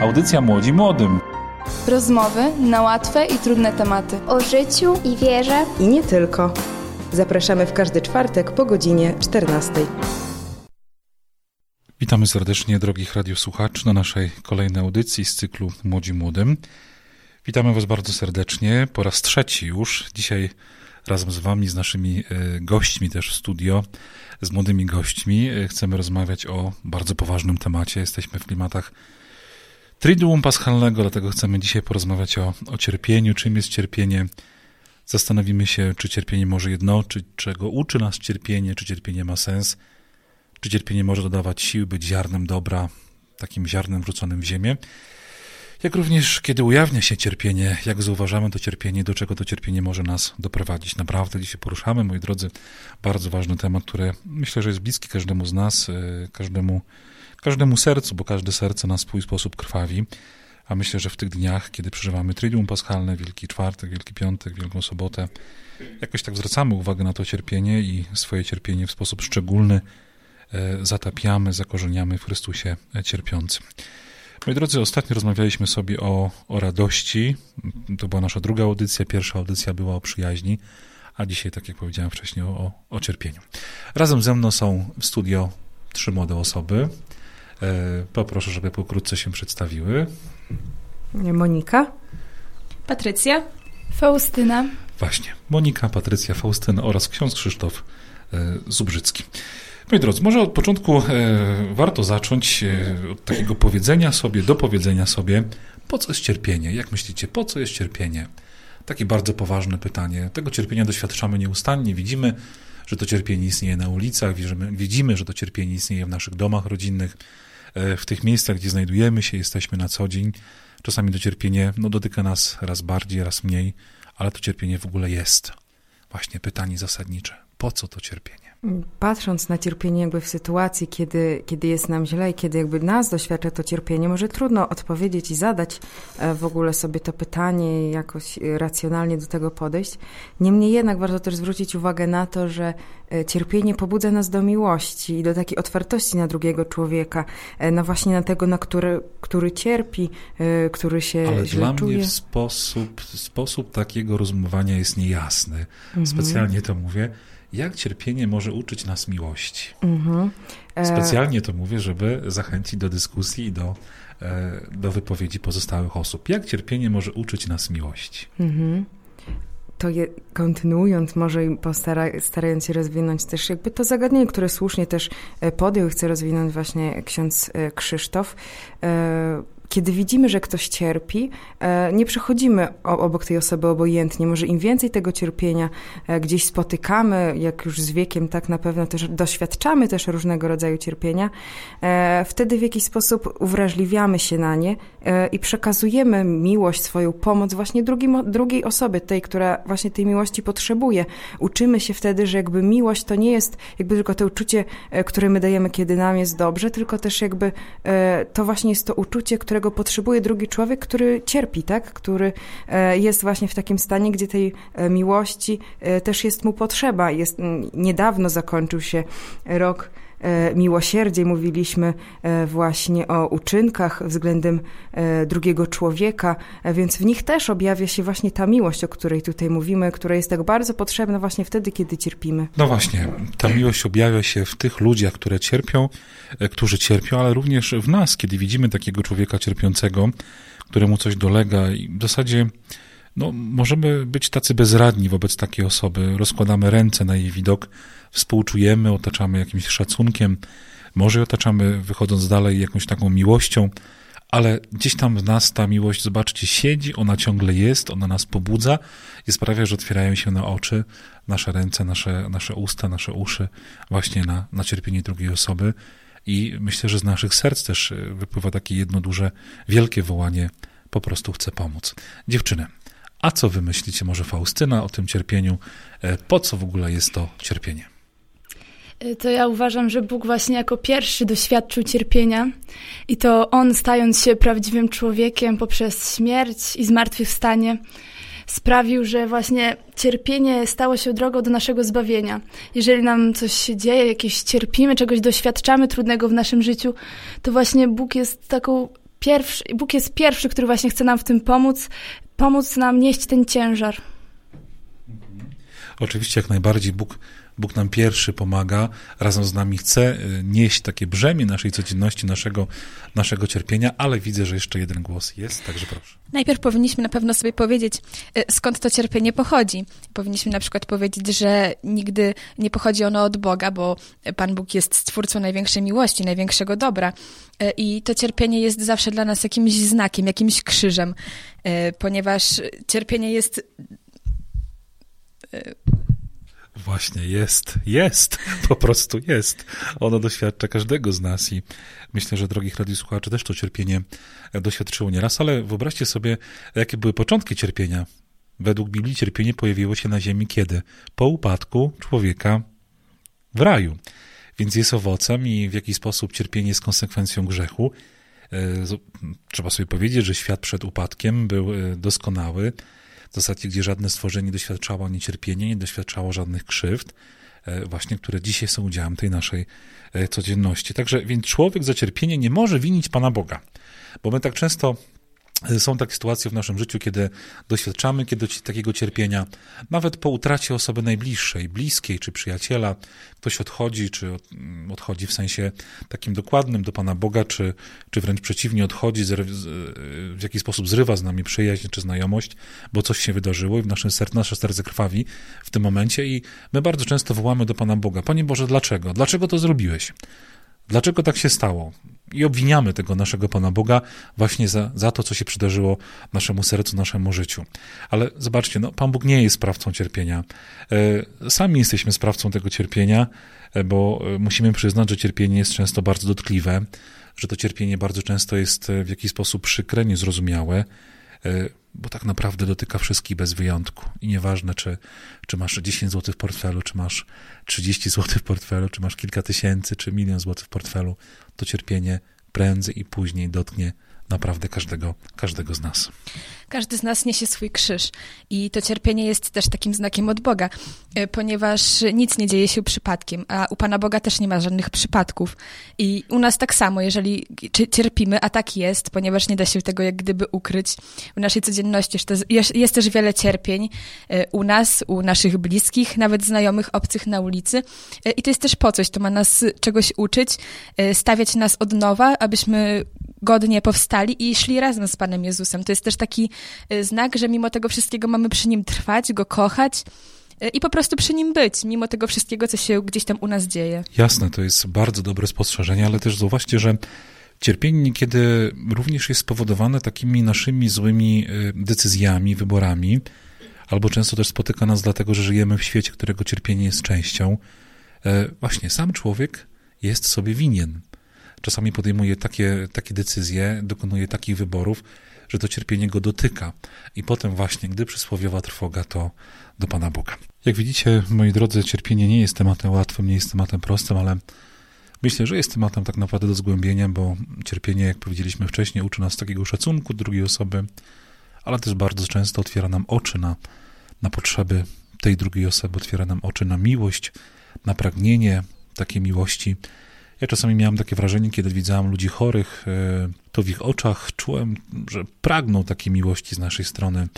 Audycja Młodzi Młodym. Rozmowy na łatwe i trudne tematy. O życiu i wierze. I nie tylko. Zapraszamy w każdy czwartek po godzinie 14. Witamy serdecznie drogich radiosłuchaczy na naszej kolejnej audycji z cyklu Młodzi Młodym. Witamy Was bardzo serdecznie, po raz trzeci już. Dzisiaj razem z Wami, z naszymi e, gośćmi też w studio, z młodymi gośćmi. E, chcemy rozmawiać o bardzo poważnym temacie. Jesteśmy w klimatach Triduum Paschalnego, dlatego chcemy dzisiaj porozmawiać o, o cierpieniu. Czym jest cierpienie? Zastanowimy się, czy cierpienie może jednoczyć, czego uczy nas cierpienie, czy cierpienie ma sens, czy cierpienie może dodawać sił, być ziarnem dobra, takim ziarnem wrzuconym w ziemię. Jak również, kiedy ujawnia się cierpienie, jak zauważamy to cierpienie, do czego to cierpienie może nas doprowadzić. Naprawdę dzisiaj poruszamy, moi drodzy, bardzo ważny temat, który myślę, że jest bliski każdemu z nas, e, każdemu, każdemu sercu, bo każde serce na swój sposób krwawi. A myślę, że w tych dniach, kiedy przeżywamy Triduum Paschalne, Wielki Czwartek, Wielki Piątek, Wielką Sobotę, jakoś tak zwracamy uwagę na to cierpienie i swoje cierpienie w sposób szczególny e, zatapiamy, zakorzeniamy w Chrystusie cierpiącym. Moi drodzy, ostatnio rozmawialiśmy sobie o, o radości. To była nasza druga audycja. Pierwsza audycja była o przyjaźni, a dzisiaj, tak jak powiedziałem wcześniej, o, o cierpieniu. Razem ze mną są w studio trzy młode osoby. E, poproszę, żeby pokrótce się przedstawiły. Monika. Patrycja. Faustyna. Właśnie. Monika, Patrycja, Faustyna oraz ksiądz Krzysztof e, Zubrzycki. Moi drodzy, może od początku e, warto zacząć e, od takiego powiedzenia sobie, dopowiedzenia sobie, po co jest cierpienie? Jak myślicie, po co jest cierpienie? Takie bardzo poważne pytanie. Tego cierpienia doświadczamy nieustannie. Widzimy, że to cierpienie istnieje na ulicach, widzimy, widzimy że to cierpienie istnieje w naszych domach rodzinnych, e, w tych miejscach, gdzie znajdujemy się, jesteśmy na co dzień. Czasami to cierpienie no, dotyka nas raz bardziej, raz mniej, ale to cierpienie w ogóle jest. Właśnie pytanie zasadnicze. Po co to cierpienie? Patrząc na cierpienie jakby w sytuacji, kiedy, kiedy jest nam źle i kiedy jakby nas doświadcza to cierpienie, może trudno odpowiedzieć i zadać e, w ogóle sobie to pytanie i jakoś racjonalnie do tego podejść. Niemniej jednak warto też zwrócić uwagę na to, że e, cierpienie pobudza nas do miłości i do takiej otwartości na drugiego człowieka, no właśnie na tego, na który, który cierpi, który się Ale źle dla czuje. mnie sposób, sposób takiego rozumowania jest niejasny. Mhm. Specjalnie to mówię jak cierpienie może uczyć nas miłości. Mhm. E... Specjalnie to mówię, żeby zachęcić do dyskusji i do, e, do wypowiedzi pozostałych osób. Jak cierpienie może uczyć nas miłości? Mhm to je, kontynuując, może i postara, starając się rozwinąć też jakby to zagadnienie, które słusznie też e, podjął i chce rozwinąć właśnie ksiądz e, Krzysztof, kiedy widzimy, że ktoś cierpi, e, nie przechodzimy obok tej osoby obojętnie. Może im więcej tego cierpienia e, gdzieś spotykamy, jak już z wiekiem, tak na pewno też doświadczamy też różnego rodzaju cierpienia, e, wtedy w jakiś sposób uwrażliwiamy się na nie i przekazujemy miłość, swoją pomoc właśnie drugim, drugiej osobie, tej, która właśnie tej miłości potrzebuje. Uczymy się wtedy, że jakby miłość to nie jest jakby tylko to uczucie, które my dajemy, kiedy nam jest dobrze, tylko też jakby to właśnie jest to uczucie, które którego potrzebuje drugi człowiek, który cierpi, tak? który e, jest właśnie w takim stanie, gdzie tej e, miłości e, też jest mu potrzeba. Jest, niedawno zakończył się rok miłosierdzie, mówiliśmy właśnie o uczynkach względem drugiego człowieka, więc w nich też objawia się właśnie ta miłość, o której tutaj mówimy, która jest tak bardzo potrzebna właśnie wtedy, kiedy cierpimy. No właśnie, ta miłość objawia się w tych ludziach, które cierpią, którzy cierpią, ale również w nas, kiedy widzimy takiego człowieka cierpiącego, któremu coś dolega i w zasadzie no, możemy być tacy bezradni wobec takiej osoby. Rozkładamy ręce na jej widok, współczujemy, otaczamy jakimś szacunkiem, może otaczamy, wychodząc dalej, jakąś taką miłością, ale gdzieś tam w nas ta miłość, zobaczcie, siedzi, ona ciągle jest, ona nas pobudza i sprawia, że otwierają się na oczy, nasze ręce, nasze, nasze usta, nasze uszy właśnie na, na cierpienie drugiej osoby. I myślę, że z naszych serc też wypływa takie jedno duże, wielkie wołanie, po prostu chcę pomóc. Dziewczyny, a co wy myślicie, może Faustyna, o tym cierpieniu? E, po co w ogóle jest to cierpienie? E, to ja uważam, że Bóg właśnie jako pierwszy doświadczył cierpienia i to On, stając się prawdziwym człowiekiem poprzez śmierć i zmartwychwstanie, sprawił, że właśnie cierpienie stało się drogą do naszego zbawienia. Jeżeli nam coś się dzieje, jakieś cierpimy, czegoś doświadczamy trudnego w naszym życiu, to właśnie Bóg jest taką pierwszy, Bóg jest pierwszy, który właśnie chce nam w tym pomóc, pomóc nam nieść ten ciężar. Oczywiście jak najbardziej Bóg Bóg nam pierwszy pomaga, razem z nami chce y, nieść takie brzemię naszej codzienności, naszego, naszego cierpienia, ale widzę, że jeszcze jeden głos jest, także proszę. Najpierw powinniśmy na pewno sobie powiedzieć, y, skąd to cierpienie pochodzi. Powinniśmy na przykład powiedzieć, że nigdy nie pochodzi ono od Boga, bo Pan Bóg jest stwórcą największej miłości, największego dobra. Y, I to cierpienie jest zawsze dla nas jakimś znakiem, jakimś krzyżem, ponieważ cierpienie jest Właśnie jest, jest, po prostu jest. Ono doświadcza każdego z nas i myślę, że drogich radiosłuchaczy też to cierpienie doświadczyło nieraz, ale wyobraźcie sobie, jakie były początki cierpienia. Według Biblii cierpienie pojawiło się na ziemi kiedy? Po upadku człowieka w raju. Więc jest owocem i w jaki sposób cierpienie jest konsekwencją grzechu. E, trzeba sobie powiedzieć, że świat przed upadkiem był e, doskonały, zasadzie gdzie żadne stworzenie nie doświadczało ani cierpienia, nie doświadczało żadnych krzywd, e, właśnie które dzisiaj są udziałem tej naszej e, codzienności. Także więc człowiek za cierpienie nie może winić Pana Boga, bo my tak często są takie sytuacje w naszym życiu, kiedy doświadczamy kiedy takiego cierpienia, nawet po utracie osoby najbliższej, bliskiej czy przyjaciela, ktoś odchodzi, czy odchodzi w sensie takim dokładnym do Pana Boga, czy, czy wręcz przeciwnie, odchodzi, w jakiś sposób zrywa z nami przyjaźń czy znajomość, bo coś się wydarzyło i w naszym sercu, nasze serce krwawi w tym momencie i my bardzo często wołamy do Pana Boga, Panie Boże, dlaczego? Dlaczego to zrobiłeś? Dlaczego tak się stało? I obwiniamy tego naszego Pana Boga właśnie za, za to, co się przydarzyło naszemu sercu, naszemu życiu. Ale zobaczcie, no, Pan Bóg nie jest sprawcą cierpienia. E, sami jesteśmy sprawcą tego cierpienia, e, bo e, musimy przyznać, że cierpienie jest często bardzo dotkliwe, że to cierpienie bardzo często jest w jakiś sposób przykre, niezrozumiałe, bo tak naprawdę dotyka wszystkich bez wyjątku. I nieważne, czy, czy masz 10 zł w portfelu, czy masz 30 zł w portfelu, czy masz kilka tysięcy, czy milion złotych w portfelu, to cierpienie prędzej i później dotknie naprawdę każdego, każdego z nas. Każdy z nas niesie swój krzyż i to cierpienie jest też takim znakiem od Boga, e, ponieważ nic nie dzieje się przypadkiem, a u Pana Boga też nie ma żadnych przypadków. I u nas tak samo, jeżeli cierpimy, a tak jest, ponieważ nie da się tego jak gdyby ukryć. W naszej codzienności jest też wiele cierpień e, u nas, u naszych bliskich, nawet znajomych, obcych na ulicy. E, I to jest też po coś, to ma nas czegoś uczyć, stawiać nas od nowa, abyśmy godnie powstali i szli razem z Panem Jezusem. To jest też taki y, znak, że mimo tego wszystkiego mamy przy Nim trwać, Go kochać y, i po prostu przy Nim być, mimo tego wszystkiego, co się gdzieś tam u nas dzieje. Jasne, to jest bardzo dobre spostrzeżenie, ale też zauważcie, że cierpienie niekiedy również jest spowodowane takimi naszymi złymi y, decyzjami, wyborami, albo często też spotyka nas dlatego, że żyjemy w świecie, którego cierpienie jest częścią. E, właśnie sam człowiek jest sobie winien czasami podejmuje takie, takie decyzje, dokonuje takich wyborów, że to cierpienie go dotyka. I potem właśnie, gdy przysłowiowa trwoga, to do Pana Boga. Jak widzicie, moi drodzy, cierpienie nie jest tematem łatwym, nie jest tematem prostym, ale myślę, że jest tematem tak naprawdę do zgłębienia, bo cierpienie, jak powiedzieliśmy wcześniej, uczy nas takiego szacunku drugiej osoby, ale też bardzo często otwiera nam oczy na, na potrzeby tej drugiej osoby, otwiera nam oczy na miłość, na pragnienie takiej miłości, ja czasami miałem takie wrażenie, kiedy widziałem ludzi chorych, e, to w ich oczach czułem, że pragną takiej miłości z naszej strony.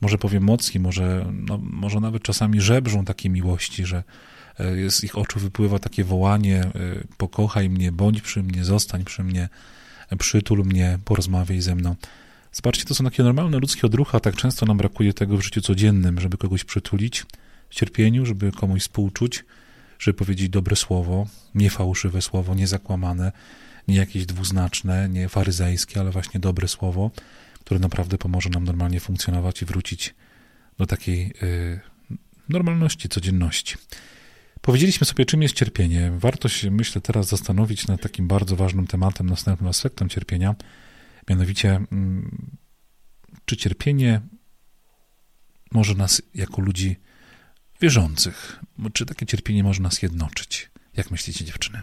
Może powiem mocniej, może, no, może nawet czasami żebrzą takiej miłości, że e, z ich oczu wypływa takie wołanie: e, pokochaj mnie, bądź przy mnie, zostań przy mnie, przytul mnie, porozmawiaj ze mną. Zobaczcie, to są takie normalne ludzkie odruchy, a tak często nam brakuje tego w życiu codziennym, żeby kogoś przytulić w cierpieniu, żeby komuś współczuć, żeby powiedzieć dobre słowo, nie fałszywe słowo, nie zakłamane, nie jakieś dwuznaczne, nie faryzejskie, ale właśnie dobre słowo, które naprawdę pomoże nam normalnie funkcjonować i wrócić do takiej y, normalności, codzienności. Powiedzieliśmy sobie, czym jest cierpienie. Warto się, myślę, teraz zastanowić nad takim bardzo ważnym tematem, następnym aspektem cierpienia, mianowicie, mm, czy cierpienie może nas jako ludzi wierzących. Czy takie cierpienie może nas jednoczyć? Jak myślicie, dziewczyny?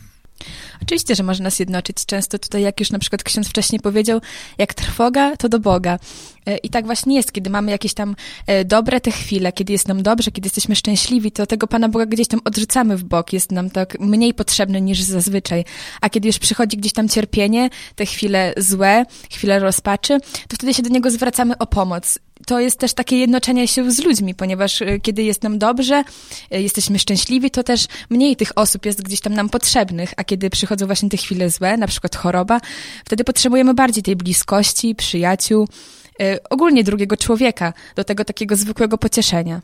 Oczywiście, że może nas jednoczyć. Często tutaj, jak już na przykład ksiądz wcześniej powiedział, jak trwoga, to do Boga. E, I tak właśnie jest, kiedy mamy jakieś tam e, dobre te chwile, kiedy jest nam dobrze, kiedy jesteśmy szczęśliwi, to tego Pana Boga gdzieś tam odrzucamy w bok, jest nam tak mniej potrzebny niż zazwyczaj. A kiedy już przychodzi gdzieś tam cierpienie, te chwile złe, chwile rozpaczy, to wtedy się do Niego zwracamy o pomoc to jest też takie jednoczenie się z ludźmi, ponieważ e, kiedy jest nam dobrze, jesteśmy szczęśliwi, to też mniej tych osób jest gdzieś tam nam potrzebnych, a kiedy przychodzą właśnie te chwile złe, na przykład choroba, wtedy potrzebujemy bardziej tej bliskości, przyjaciół, Y, ogólnie drugiego człowieka, do tego takiego zwykłego pocieszenia.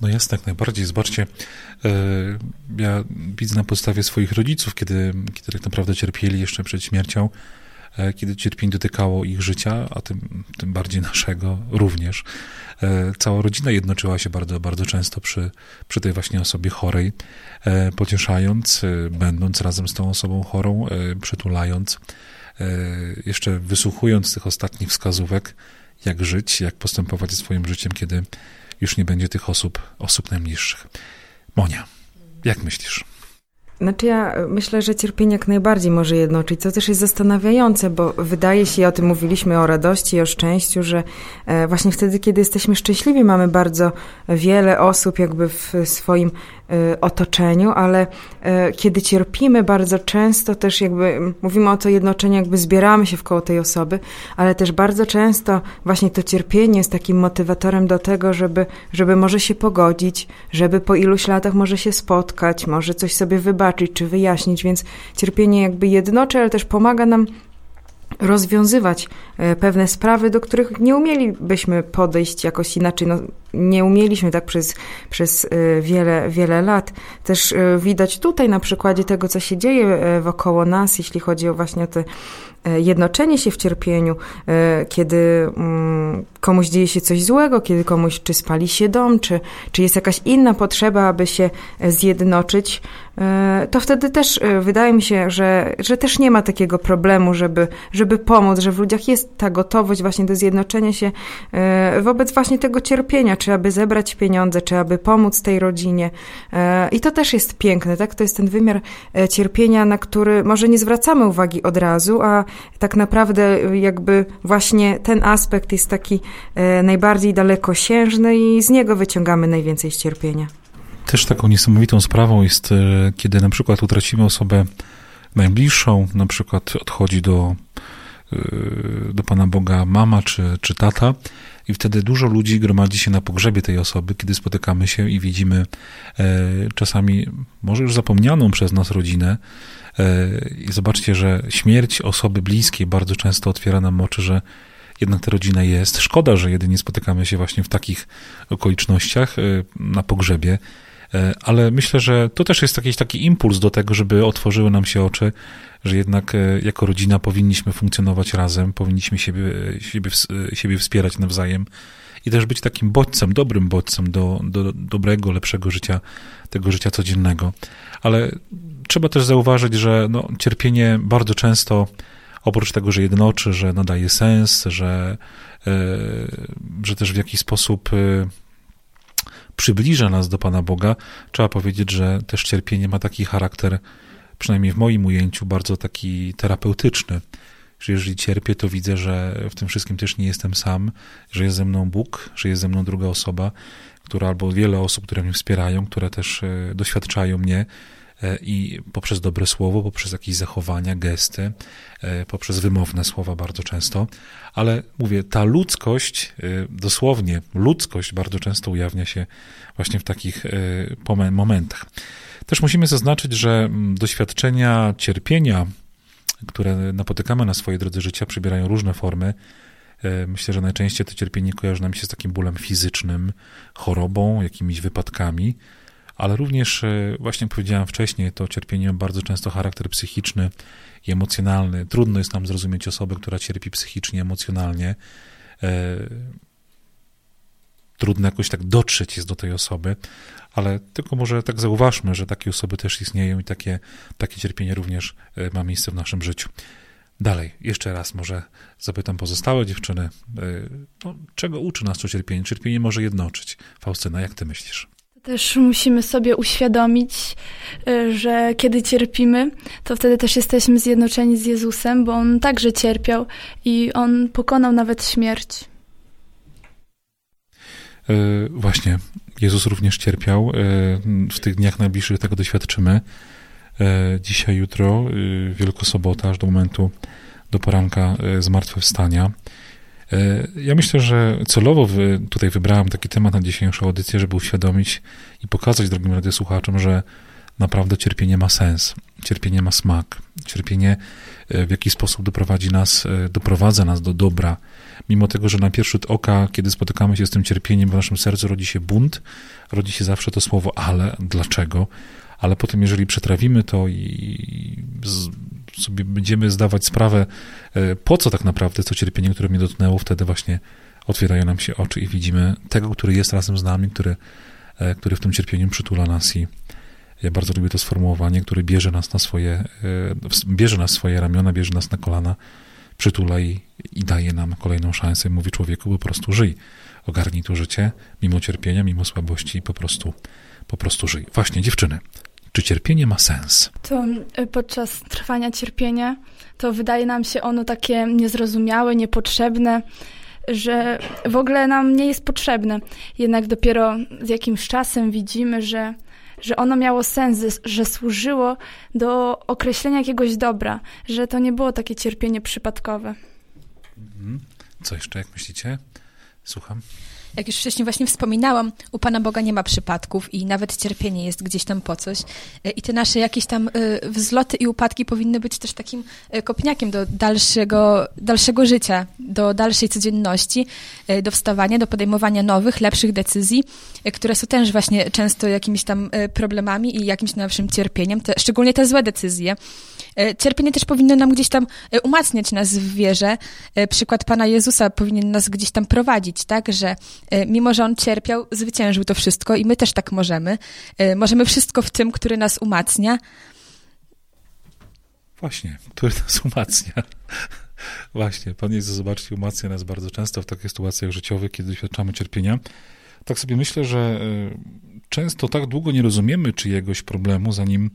No jasne, jak najbardziej. Zobaczcie, y, ja widzę na podstawie swoich rodziców, kiedy, kiedy tak naprawdę cierpieli jeszcze przed śmiercią, kiedy cierpienie dotykało ich życia, a tym, tym bardziej naszego również. E, cała rodzina jednoczyła się bardzo, bardzo często przy, przy tej właśnie osobie chorej, e, pocieszając, będąc razem z tą osobą chorą, przytulając. E, jeszcze wysłuchując tych ostatnich wskazówek, jak żyć, jak postępować ze swoim życiem, kiedy już nie będzie tych osób, osób najbliższych. Monia, jak myślisz? Znaczy ja myślę, że cierpienie jak najbardziej może jednoczyć, co też jest zastanawiające, bo wydaje się, o tym mówiliśmy, o radości i o szczęściu, że e, właśnie wtedy, kiedy jesteśmy szczęśliwi, mamy bardzo wiele osób jakby w swoim otoczeniu, ale y, kiedy cierpimy bardzo często też jakby mówimy o to jednoczeniu, jakby zbieramy się wkoło tej osoby, ale też bardzo często właśnie to cierpienie jest takim motywatorem do tego, żeby, żeby może się pogodzić, żeby po iluś latach może się spotkać, może coś sobie wybaczyć czy wyjaśnić, więc cierpienie jakby jednoczy, ale też pomaga nam rozwiązywać e, pewne sprawy, do których nie umielibyśmy podejść jakoś inaczej. No, nie umieliśmy tak przez, przez e, wiele, wiele lat. Też e, widać tutaj na przykładzie tego, co się dzieje wokoło nas, jeśli chodzi o właśnie te jednoczenie się w cierpieniu, kiedy mm, komuś dzieje się coś złego, kiedy komuś czy spali się dom, czy, czy jest jakaś inna potrzeba, aby się zjednoczyć, to wtedy też wydaje mi się, że, że też nie ma takiego problemu, żeby, żeby pomóc, że w ludziach jest ta gotowość właśnie do zjednoczenia się e, wobec właśnie tego cierpienia, czy aby zebrać pieniądze, czy aby pomóc tej rodzinie. E, I to też jest piękne, tak? To jest ten wymiar e, cierpienia, na który może nie zwracamy uwagi od razu, a tak naprawdę jakby właśnie ten aspekt jest taki najbardziej dalekosiężny i z niego wyciągamy najwięcej cierpienia. Też taką niesamowitą sprawą jest, kiedy na przykład utracimy osobę najbliższą, na przykład odchodzi do Y, do Pana Boga mama czy, czy tata, i wtedy dużo ludzi gromadzi się na pogrzebie tej osoby, kiedy spotykamy się i widzimy e, czasami może już zapomnianą przez nas rodzinę. E, I zobaczcie, że śmierć osoby bliskiej bardzo często otwiera nam oczy, że jednak ta rodzina jest. Szkoda, że jedynie spotykamy się właśnie w takich okolicznościach e, na pogrzebie. Ale myślę, że to też jest jakiś taki impuls do tego, żeby otworzyły nam się oczy, że jednak e, jako rodzina powinniśmy funkcjonować razem, powinniśmy siebie, siebie, siebie wspierać nawzajem i też być takim bodźcem, dobrym bodźcem do, do dobrego, lepszego życia, tego życia codziennego. Ale trzeba też zauważyć, że no, cierpienie bardzo często, oprócz tego, że jednoczy, że nadaje sens, że, e, że też w jakiś sposób e, przybliża nas do Pana Boga, trzeba powiedzieć, że też cierpienie ma taki charakter przynajmniej w moim ujęciu, bardzo taki terapeutyczny. Że jeżeli cierpię, to widzę, że w tym wszystkim też nie jestem sam, że jest ze mną Bóg, że jest ze mną druga osoba, która albo wiele osób, które mnie wspierają, które też e, doświadczają mnie i poprzez dobre słowo, poprzez jakieś zachowania, gesty, e, poprzez wymowne słowa bardzo często, ale mówię, ta ludzkość, dosłownie ludzkość bardzo często ujawnia się właśnie w takich momentach. Też musimy zaznaczyć, że mm, doświadczenia cierpienia, które napotykamy na swojej drodze życia, przybierają różne formy. E, myślę, że najczęściej to cierpienie kojarzy nam się z takim bólem fizycznym, chorobą, jakimiś wypadkami, ale również, e, właśnie powiedziałem wcześniej, to cierpienie ma bardzo często charakter psychiczny i emocjonalny. Trudno jest nam zrozumieć osobę, która cierpi psychicznie, emocjonalnie. E, trudno jakoś tak dotrzeć jest do tej osoby, ale tylko może tak zauważmy, że takie osoby też istnieją i takie, takie cierpienie również e, ma miejsce w naszym życiu. Dalej, jeszcze raz może zapytam pozostałe dziewczyny, no, czego uczy nas to cierpienie? Cierpienie może jednoczyć. Faustyna, jak ty myślisz? Też musimy sobie uświadomić, y, że kiedy cierpimy, to wtedy też jesteśmy zjednoczeni z Jezusem, bo On także cierpiał i On pokonał nawet śmierć. E, właśnie, Jezus również cierpiał. E, w tych dniach najbliższych tego doświadczymy. E, dzisiaj, jutro, Wielkosobota, aż do momentu, do poranka zmartwychwstania. Ja myślę, że celowo tutaj wybrałem taki temat na dzisiejszą audycję, żeby uświadomić i pokazać drogim radiosłuchaczom, że naprawdę cierpienie ma sens, cierpienie ma smak, cierpienie w jakiś sposób doprowadzi nas, doprowadza nas do dobra, mimo tego, że na pierwszy rzut oka, kiedy spotykamy się z tym cierpieniem, w naszym sercu rodzi się bunt, rodzi się zawsze to słowo ale, dlaczego, ale potem, jeżeli przetrawimy to i sobie będziemy zdawać sprawę, e, po co tak naprawdę to cierpienie, które mnie dotknęło, wtedy właśnie otwierają nam się oczy i widzimy tego, który jest razem z nami, który, e, który w tym cierpieniu przytula nas i ja bardzo lubię to sformułowanie, który bierze nas na swoje, e, bierze nas swoje ramiona, bierze nas na kolana, przytula i, i daje nam kolejną szansę. Mówi człowieku, po prostu żyj. Ogarnij to życie, mimo cierpienia, mimo słabości, po prostu, po prostu żyj. Właśnie, dziewczyny, czy cierpienie ma sens? To y, podczas trwania cierpienia to wydaje nam się ono takie niezrozumiałe, niepotrzebne, że w ogóle nam nie jest potrzebne. Jednak dopiero z jakimś czasem widzimy, że że ono miało sens, że służyło do określenia jakiegoś dobra, że to nie było takie cierpienie przypadkowe. Mhm. Co jeszcze, jak myślicie? Słucham jak już wcześniej właśnie wspominałam, u Pana Boga nie ma przypadków i nawet cierpienie jest gdzieś tam po coś. E, I te nasze jakieś tam e, wzloty i upadki powinny być też takim e, kopniakiem do dalszego, dalszego życia, do dalszej codzienności, do wstawania, do podejmowania nowych, lepszych decyzji, które są też właśnie często jakimiś tam problemami i jakimś naszym cierpieniem, te, szczególnie te złe decyzje. Cierpienie też powinno nam gdzieś tam umacniać nas w wierze. Przykład Pana Jezusa powinien nas gdzieś tam prowadzić, tak, że E, mimo że on cierpiał, zwyciężył to wszystko i my też tak możemy. E, możemy wszystko w tym, który nas umacnia. Właśnie, który nas umacnia. Właśnie, Pan Jezus, zobaczcie, umacnia nas bardzo często w takich sytuacjach życiowych, kiedy doświadczamy cierpienia. Tak sobie myślę, że e, często tak długo nie rozumiemy czyjegoś problemu, zanim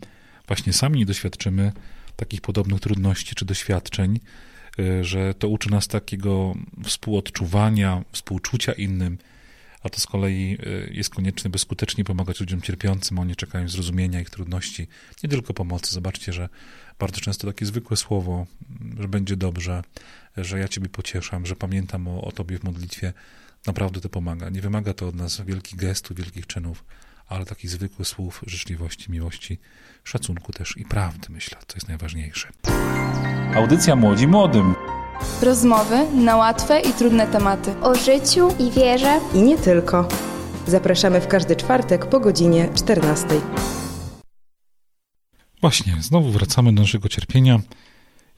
właśnie sami nie doświadczymy takich podobnych trudności czy doświadczeń, Y, że to uczy nas takiego współodczuwania, współczucia innym, a to z kolei y, jest konieczne, by skutecznie pomagać ludziom cierpiącym. Oni czekają zrozumienia ich trudności, nie tylko pomocy. Zobaczcie, że bardzo często takie zwykłe słowo, że będzie dobrze, że ja Ciebie pocieszam, że pamiętam o, o Tobie w modlitwie, naprawdę to pomaga. Nie wymaga to od nas wielkich gestów, wielkich czynów, ale takich zwykłych słów życzliwości, miłości, szacunku też i prawdy, myślę, to jest najważniejsze. Audycja Młodzi Młodym. Rozmowy na łatwe i trudne tematy. O życiu i wierze. I nie tylko. Zapraszamy w każdy czwartek po godzinie 14. Właśnie, znowu wracamy do naszego cierpienia.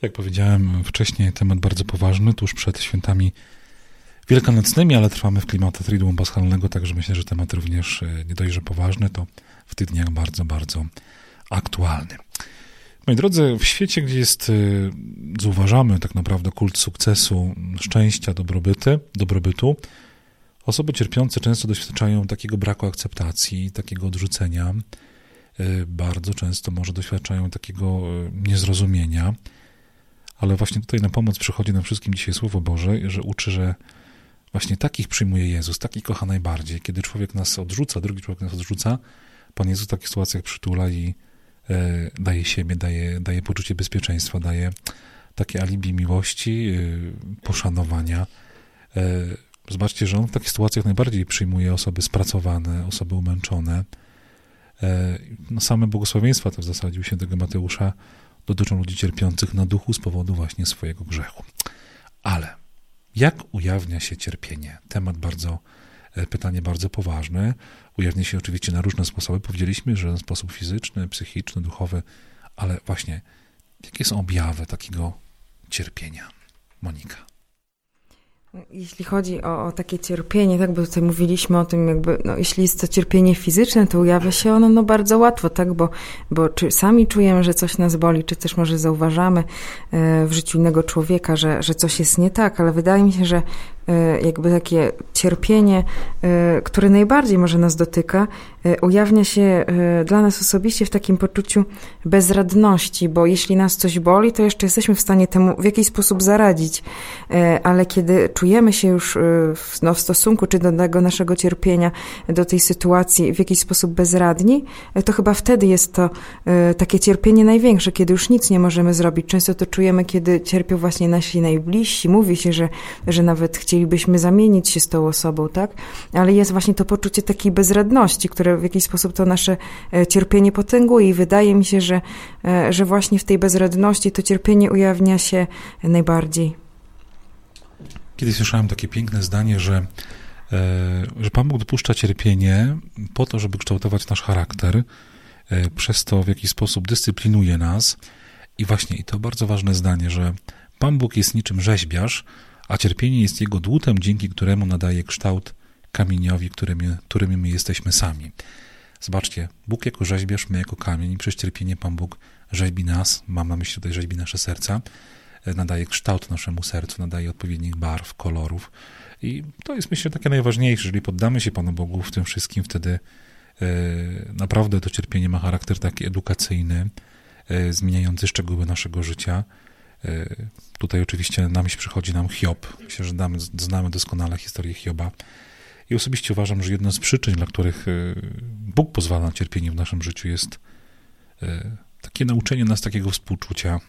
Jak powiedziałem wcześniej, temat bardzo poważny, tuż przed świętami wielkanocnymi, ale trwamy w klimatach Triduum Paschalnego, także myślę, że temat również e, nie dość, że poważny, to w tych dniach bardzo, bardzo aktualny. Moi drodzy, w świecie, gdzie jest, y, zauważamy tak naprawdę kult sukcesu, szczęścia, dobrobyty, dobrobytu, osoby cierpiące często doświadczają takiego braku akceptacji, takiego odrzucenia. Y, bardzo często może doświadczają takiego niezrozumienia, ale właśnie tutaj na pomoc przychodzi nam wszystkim dzisiaj Słowo Boże, że uczy, że właśnie takich przyjmuje Jezus, takich kocha najbardziej. Kiedy człowiek nas odrzuca, drugi człowiek nas odrzuca, Pan Jezus w takich sytuacjach przytula i E, daje siebie, daje, daje poczucie bezpieczeństwa, daje takie alibi miłości, e, poszanowania. E, zobaczcie, że on w takich sytuacjach najbardziej przyjmuje osoby spracowane, osoby umęczone. No same błogosławieństwa to w zasadzie u świętego Mateusza dotyczą ludzi cierpiących na duchu z powodu właśnie swojego grzechu. Ale jak ujawnia się cierpienie? Temat bardzo, pytanie bardzo poważne ujawnia się oczywiście na różne sposoby. Powiedzieliśmy, że sposób fizyczny, psychiczny, duchowy, ale właśnie jakie są objawy takiego cierpienia? Monika. Jeśli chodzi o, o, takie cierpienie, tak, bo tutaj mówiliśmy o tym, jakby, no, jeśli jest to cierpienie fizyczne, to ujawia się ono no, bardzo łatwo, tak, bo, bo czy sami czujemy, że coś nas boli, czy też może zauważamy e, w życiu innego człowieka, że, że coś jest nie tak, ale wydaje mi się, że jakby takie cierpienie, które najbardziej może nas dotyka, ujawnia się dla nas osobiście w takim poczuciu bezradności, bo jeśli nas coś boli, to jeszcze jesteśmy w stanie temu w jakiś sposób zaradzić, ale kiedy czujemy się już w, no, w stosunku czy do tego naszego cierpienia, do tej sytuacji w jakiś sposób bezradni, to chyba wtedy jest to takie cierpienie największe, kiedy już nic nie możemy zrobić. Często to czujemy, kiedy cierpią właśnie nasi najbliżsi. Mówi się, że, że nawet chcielibyśmy zamienić się z tą osobą, tak? Ale jest właśnie to poczucie takiej bezradności, które w jakiś sposób to nasze e, cierpienie potęguje i wydaje mi się, że, e, że właśnie w tej bezradności to cierpienie ujawnia się najbardziej. Kiedyś słyszałem takie piękne zdanie, że, e, że Pan Bóg dopuszcza cierpienie po to, żeby kształtować nasz charakter, przez to w jakiś sposób dyscyplinuje nas. I właśnie, i to bardzo ważne zdanie, że Pan Bóg jest niczym rzeźbiarz, a cierpienie jest Jego dłutem, dzięki któremu nadaje kształt kamieniowi, którymi, którymi my jesteśmy sami. Zobaczcie, Bóg jako rzeźbiarz, my jako kamień i przez cierpienie Pan Bóg rzeźbi nas, mam na myśli tutaj rzeźbi nasze serca, e, nadaje kształt naszemu sercu, nadaje odpowiednich barw, kolorów i to jest myślę takie najważniejsze, jeżeli poddamy się Panu Bogu w tym wszystkim, wtedy e, naprawdę to cierpienie ma charakter taki edukacyjny, e, zmieniający szczegóły naszego życia, tutaj oczywiście na myśl przychodzi nam Hiob. Myślę, że znamy, znamy doskonale historię Hioba. I osobiście uważam, że jedną z przyczyn, dla których e, Bóg pozwala na cierpienie w naszym życiu, jest e, takie nauczenie nas takiego współczucia,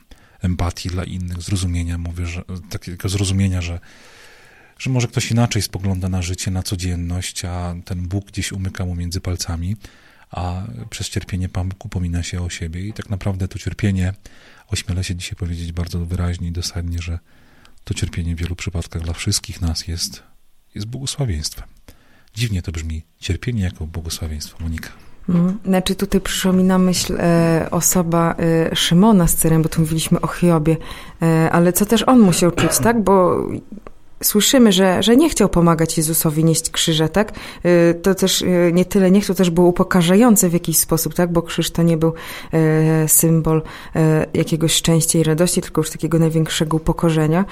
empatii dla innych, zrozumienia, mówię, że, takiego zrozumienia, że, że może ktoś inaczej spogląda na życie, na codzienność, a ten Bóg gdzieś umyka mu między palcami, a przez cierpienie Pan Bóg upomina się o siebie i tak naprawdę to cierpienie ośmielę się dzisiaj powiedzieć bardzo wyraźnie i dosadnie, że to cierpienie w wielu przypadkach dla wszystkich nas jest, jest błogosławieństwem. Dziwnie to brzmi, cierpienie jako błogosławieństwo. Monika. Mhm. Znaczy tutaj przyszła mi na myśl e, osoba e, Szymona z Cyrem, bo tu mówiliśmy o Hiobie, e, ale co też on musiał czuć, tak? Bo słyszymy, że, że nie chciał pomagać Jezusowi nieść krzyża, tak? Y, to też y, nie tyle nie chciał, też było upokarzające w jakiś sposób, tak? Bo krzyż to nie był e, symbol jakiegoś szczęścia i radości, tylko już takiego największego upokorzenia.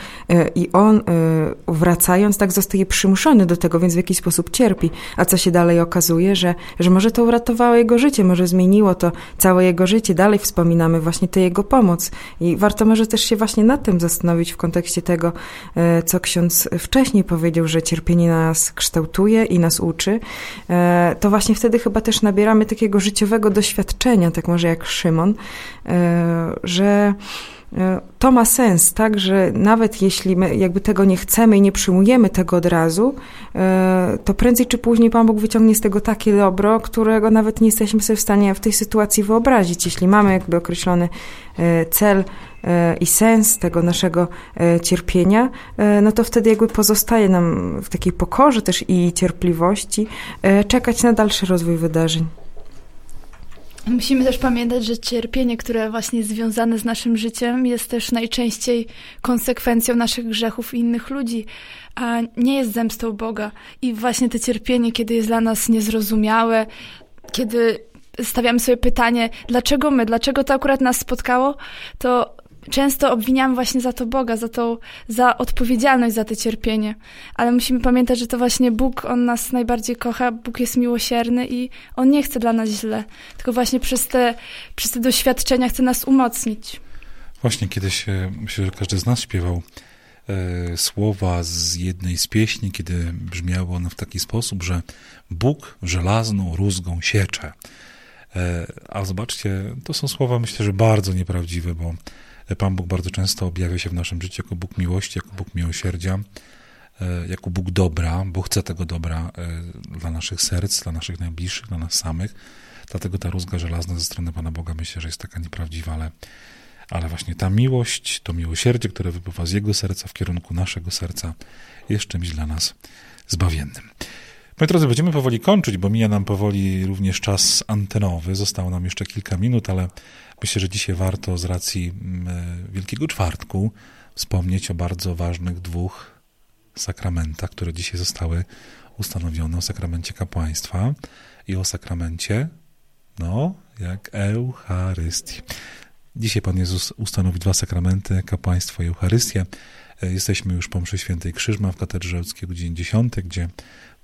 I on wracając, tak zostaje przymuszony do tego, więc w jakiś sposób cierpi. A co się dalej okazuje, że, że może to uratowało jego życie, może zmieniło to całe jego życie. Dalej wspominamy właśnie tę jego pomoc. I warto może też się właśnie nad tym zastanowić w kontekście tego, co ksiądz wcześniej powiedział, że cierpienie nas kształtuje i nas uczy, e, to właśnie wtedy chyba też nabieramy takiego życiowego doświadczenia, tak może jak Szymon, e, że e, to ma sens, tak, że nawet jeśli my jakby tego nie chcemy i nie przyjmujemy tego od razu, to prędzej czy później Pan Bóg wyciągnie z tego takie dobro, którego nawet nie jesteśmy sobie w stanie w tej sytuacji wyobrazić. Jeśli mamy jakby określony cel i sens tego naszego e, cierpienia, e, no to wtedy jakby pozostaje nam w takiej pokorze też i cierpliwości czekać na dalszy rozwój wydarzeń. Musimy też pamiętać, że cierpienie, które właśnie jest związane z naszym życiem, jest też najczęściej konsekwencją naszych grzechów i innych ludzi, a nie jest zemstą Boga. I właśnie to cierpienie, kiedy jest dla nas niezrozumiałe, kiedy stawiamy sobie pytanie, dlaczego my, dlaczego to akurat nas spotkało, to często obwiniamy właśnie za to Boga, za tą, za odpowiedzialność za to cierpienie. Ale musimy pamiętać, że to właśnie Bóg, On nas najbardziej kocha, Bóg jest miłosierny i On nie chce dla nas źle, tylko właśnie przez te, przez te doświadczenia chce nas umocnić. Właśnie kiedyś, myślę, że każdy z nas śpiewał e, słowa z jednej z pieśni, kiedy brzmiało ono w taki sposób, że Bóg żelazną rózgą siecze. E, a zobaczcie, to są słowa myślę, że bardzo nieprawdziwe, bo Pan Bóg bardzo często objawia się w naszym życiu jako Bóg miłości, jako Bóg miłosierdzia, e, jako Bóg dobra, bo chce tego dobra e, dla naszych serc, dla naszych najbliższych, dla nas samych. Dlatego ta rózga żelazna ze strony Pana Boga myślę, że jest taka nieprawdziwa, ale, ale właśnie ta miłość, to miłosierdzie, które wypływa z Jego serca w kierunku naszego serca, jest czymś dla nas zbawiennym. Moi drodzy, będziemy powoli kończyć, bo mija nam powoli również czas antenowy. Zostało nam jeszcze kilka minut, ale myślę, że dzisiaj warto z racji mm, e, Wielkiego Czwartku wspomnieć o bardzo ważnych dwóch sakramentach, które dzisiaj zostały ustanowione, o sakramencie kapłaństwa i o sakramencie, no, jak Eucharystii. Dzisiaj Pan Jezus ustanowi dwa sakramenty, kapłaństwo i Eucharystię. E, jesteśmy już po mszy świętej Krzyżma w katedrze Ełckiej o godzinie 10, gdzie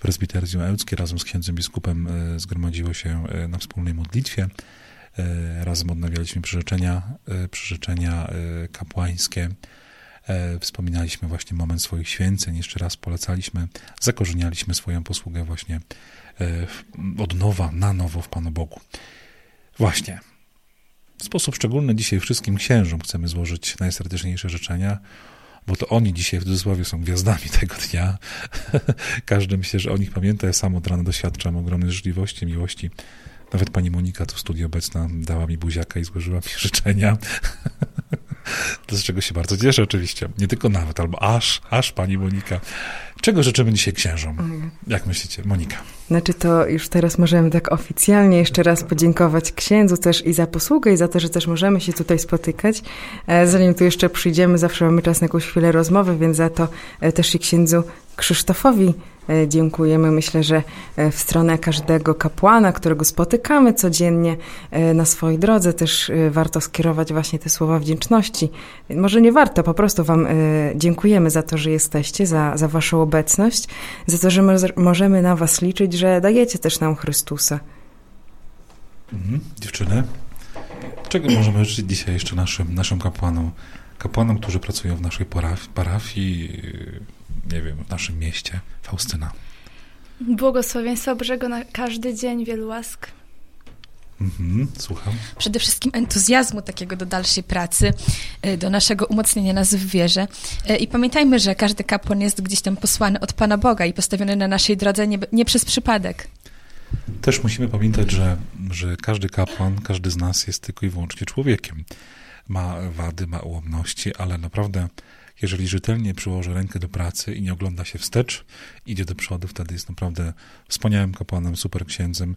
prezbiterdium Ełckie razem z księdzem biskupem e, zgromadziło się e, na wspólnej modlitwie. Razem odnawialiśmy przyrzeczenia, przyrzeczenia kapłańskie. Wspominaliśmy właśnie moment swoich święceń, jeszcze raz polecaliśmy, zakorzenialiśmy swoją posługę właśnie od nowa, na nowo w Panu Bogu. Właśnie, w sposób szczególny dzisiaj wszystkim księżom chcemy złożyć najserdeczniejsze życzenia, bo to oni dzisiaj w cudzysłowie są gwiazdami tego dnia. Każdy myślę, że o nich pamięta. Ja sam od rana doświadczam ogromnej życzliwości, miłości. Nawet pani Monika tu w studiu obecna dała mi buziaka i złożyła mi życzenia. Z czego się bardzo cieszę oczywiście. Nie tylko nawet, albo aż, aż pani Monika. Czego życzymy dzisiaj księżom? Jak myślicie, Monika? Znaczy to już teraz możemy tak oficjalnie jeszcze raz podziękować księdzu też i za posługę i za to, że też możemy się tutaj spotykać. E, zanim tu jeszcze przyjdziemy, zawsze mamy czas na jakąś chwilę rozmowy, więc za to e, też i księdzu Krzysztofowi dziękujemy. Myślę, że e, w stronę każdego kapłana, którego spotykamy codziennie e, na swojej drodze, też warto skierować właśnie te słowa wdzięczności. Może nie warto, po prostu Wam dziękujemy za to, że jesteście, za, za Waszą obecność, za to, że możemy na Was liczyć, że dajecie też nam Chrystusa. Mhm. Dziewczyny, czego możemy życzyć dzisiaj jeszcze naszym, naszym kapłanom? Kapłanom, którzy pracują w naszej parafii, nie wiem, w naszym mieście. Faustyna. Błogosławieństwa Bożego na każdy dzień, wielu łask. Mhm, słucham. Przede wszystkim entuzjazmu takiego do dalszej pracy, e, do naszego umocnienia nas w wierze. E, I pamiętajmy, że każdy kapłan jest gdzieś tam posłany od Pana Boga i postawiony na naszej drodze nie, nie przez przypadek. Też musimy pamiętać, że, że każdy kapłan, każdy z nas jest tylko i wyłącznie człowiekiem. Ma wady, ma ułomności, ale naprawdę jeżeli rzetelnie przyłoży rękę do pracy i nie ogląda się wstecz, idzie do przodu, wtedy jest naprawdę wspaniałym kapłanem, super księdzem,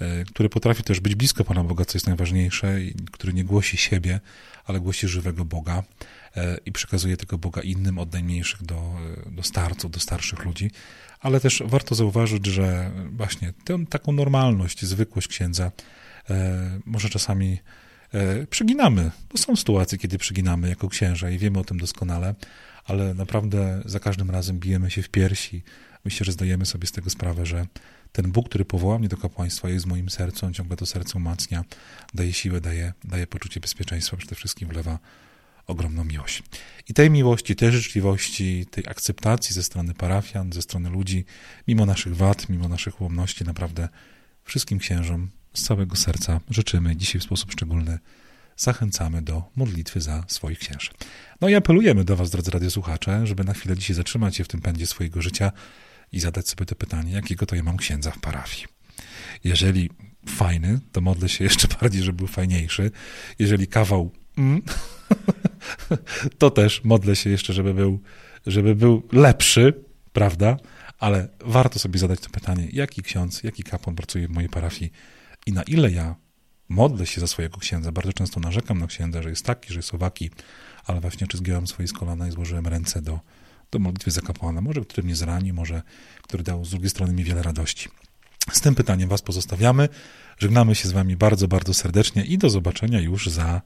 e, który potrafi też być blisko Pana Boga, co jest najważniejsze, który nie głosi siebie, ale głosi żywego Boga e, i przekazuje tego Boga innym, od najmniejszych do, do starców, do starszych ludzi. Ale też warto zauważyć, że właśnie tę taką normalność, zwykłość księdza e, może czasami E, przyginamy. Bo są sytuacje, kiedy przyginamy jako księża i wiemy o tym doskonale, ale naprawdę za każdym razem bijemy się w piersi. Myślę, że zdajemy sobie z tego sprawę, że ten Bóg, który powołał mnie do kapłaństwa, jest w moim sercu, on ciągle to serce umacnia, daje siłę, daje, daje poczucie bezpieczeństwa, przede wszystkim wlewa ogromną miłość. I tej miłości, tej życzliwości, tej akceptacji ze strony parafian, ze strony ludzi, mimo naszych wad, mimo naszych ułomności, naprawdę wszystkim księżom z całego serca życzymy dzisiaj w sposób szczególny, zachęcamy do modlitwy za swoich księży. No i apelujemy do Was, drodzy radiosłuchacze, żeby na chwilę dzisiaj zatrzymać się w tym pędzie swojego życia i zadać sobie to pytanie, jakiego to ja mam księdza w parafii. Jeżeli fajny, to modlę się jeszcze bardziej, żeby był fajniejszy. Jeżeli kawał mm, to też modlę się jeszcze, żeby był, żeby był lepszy, prawda? Ale warto sobie zadać to pytanie, jaki ksiądz, jaki kapłan pracuje w mojej parafii, i na ile ja modlę się za swojego księdza, bardzo często narzekam na księdza, że jest taki, że jest owaki, ale właśnie czy zgiąłem swoje z kolana i złożyłem ręce do, do modlitwy za kapłana, może który mnie zrani, może który dał z drugiej strony mi wiele radości. Z tym pytaniem Was pozostawiamy. Żegnamy się z Wami bardzo, bardzo serdecznie i do zobaczenia już za,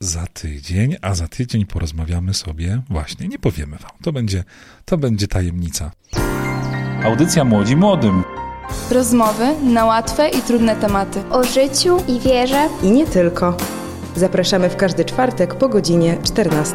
za tydzień, a za tydzień porozmawiamy sobie właśnie, nie powiemy Wam, to będzie, to będzie tajemnica. Audycja Młodzi Młodym. Rozmowy na łatwe i trudne tematy. O życiu i wierze. I nie tylko. Zapraszamy w każdy czwartek po godzinie 14.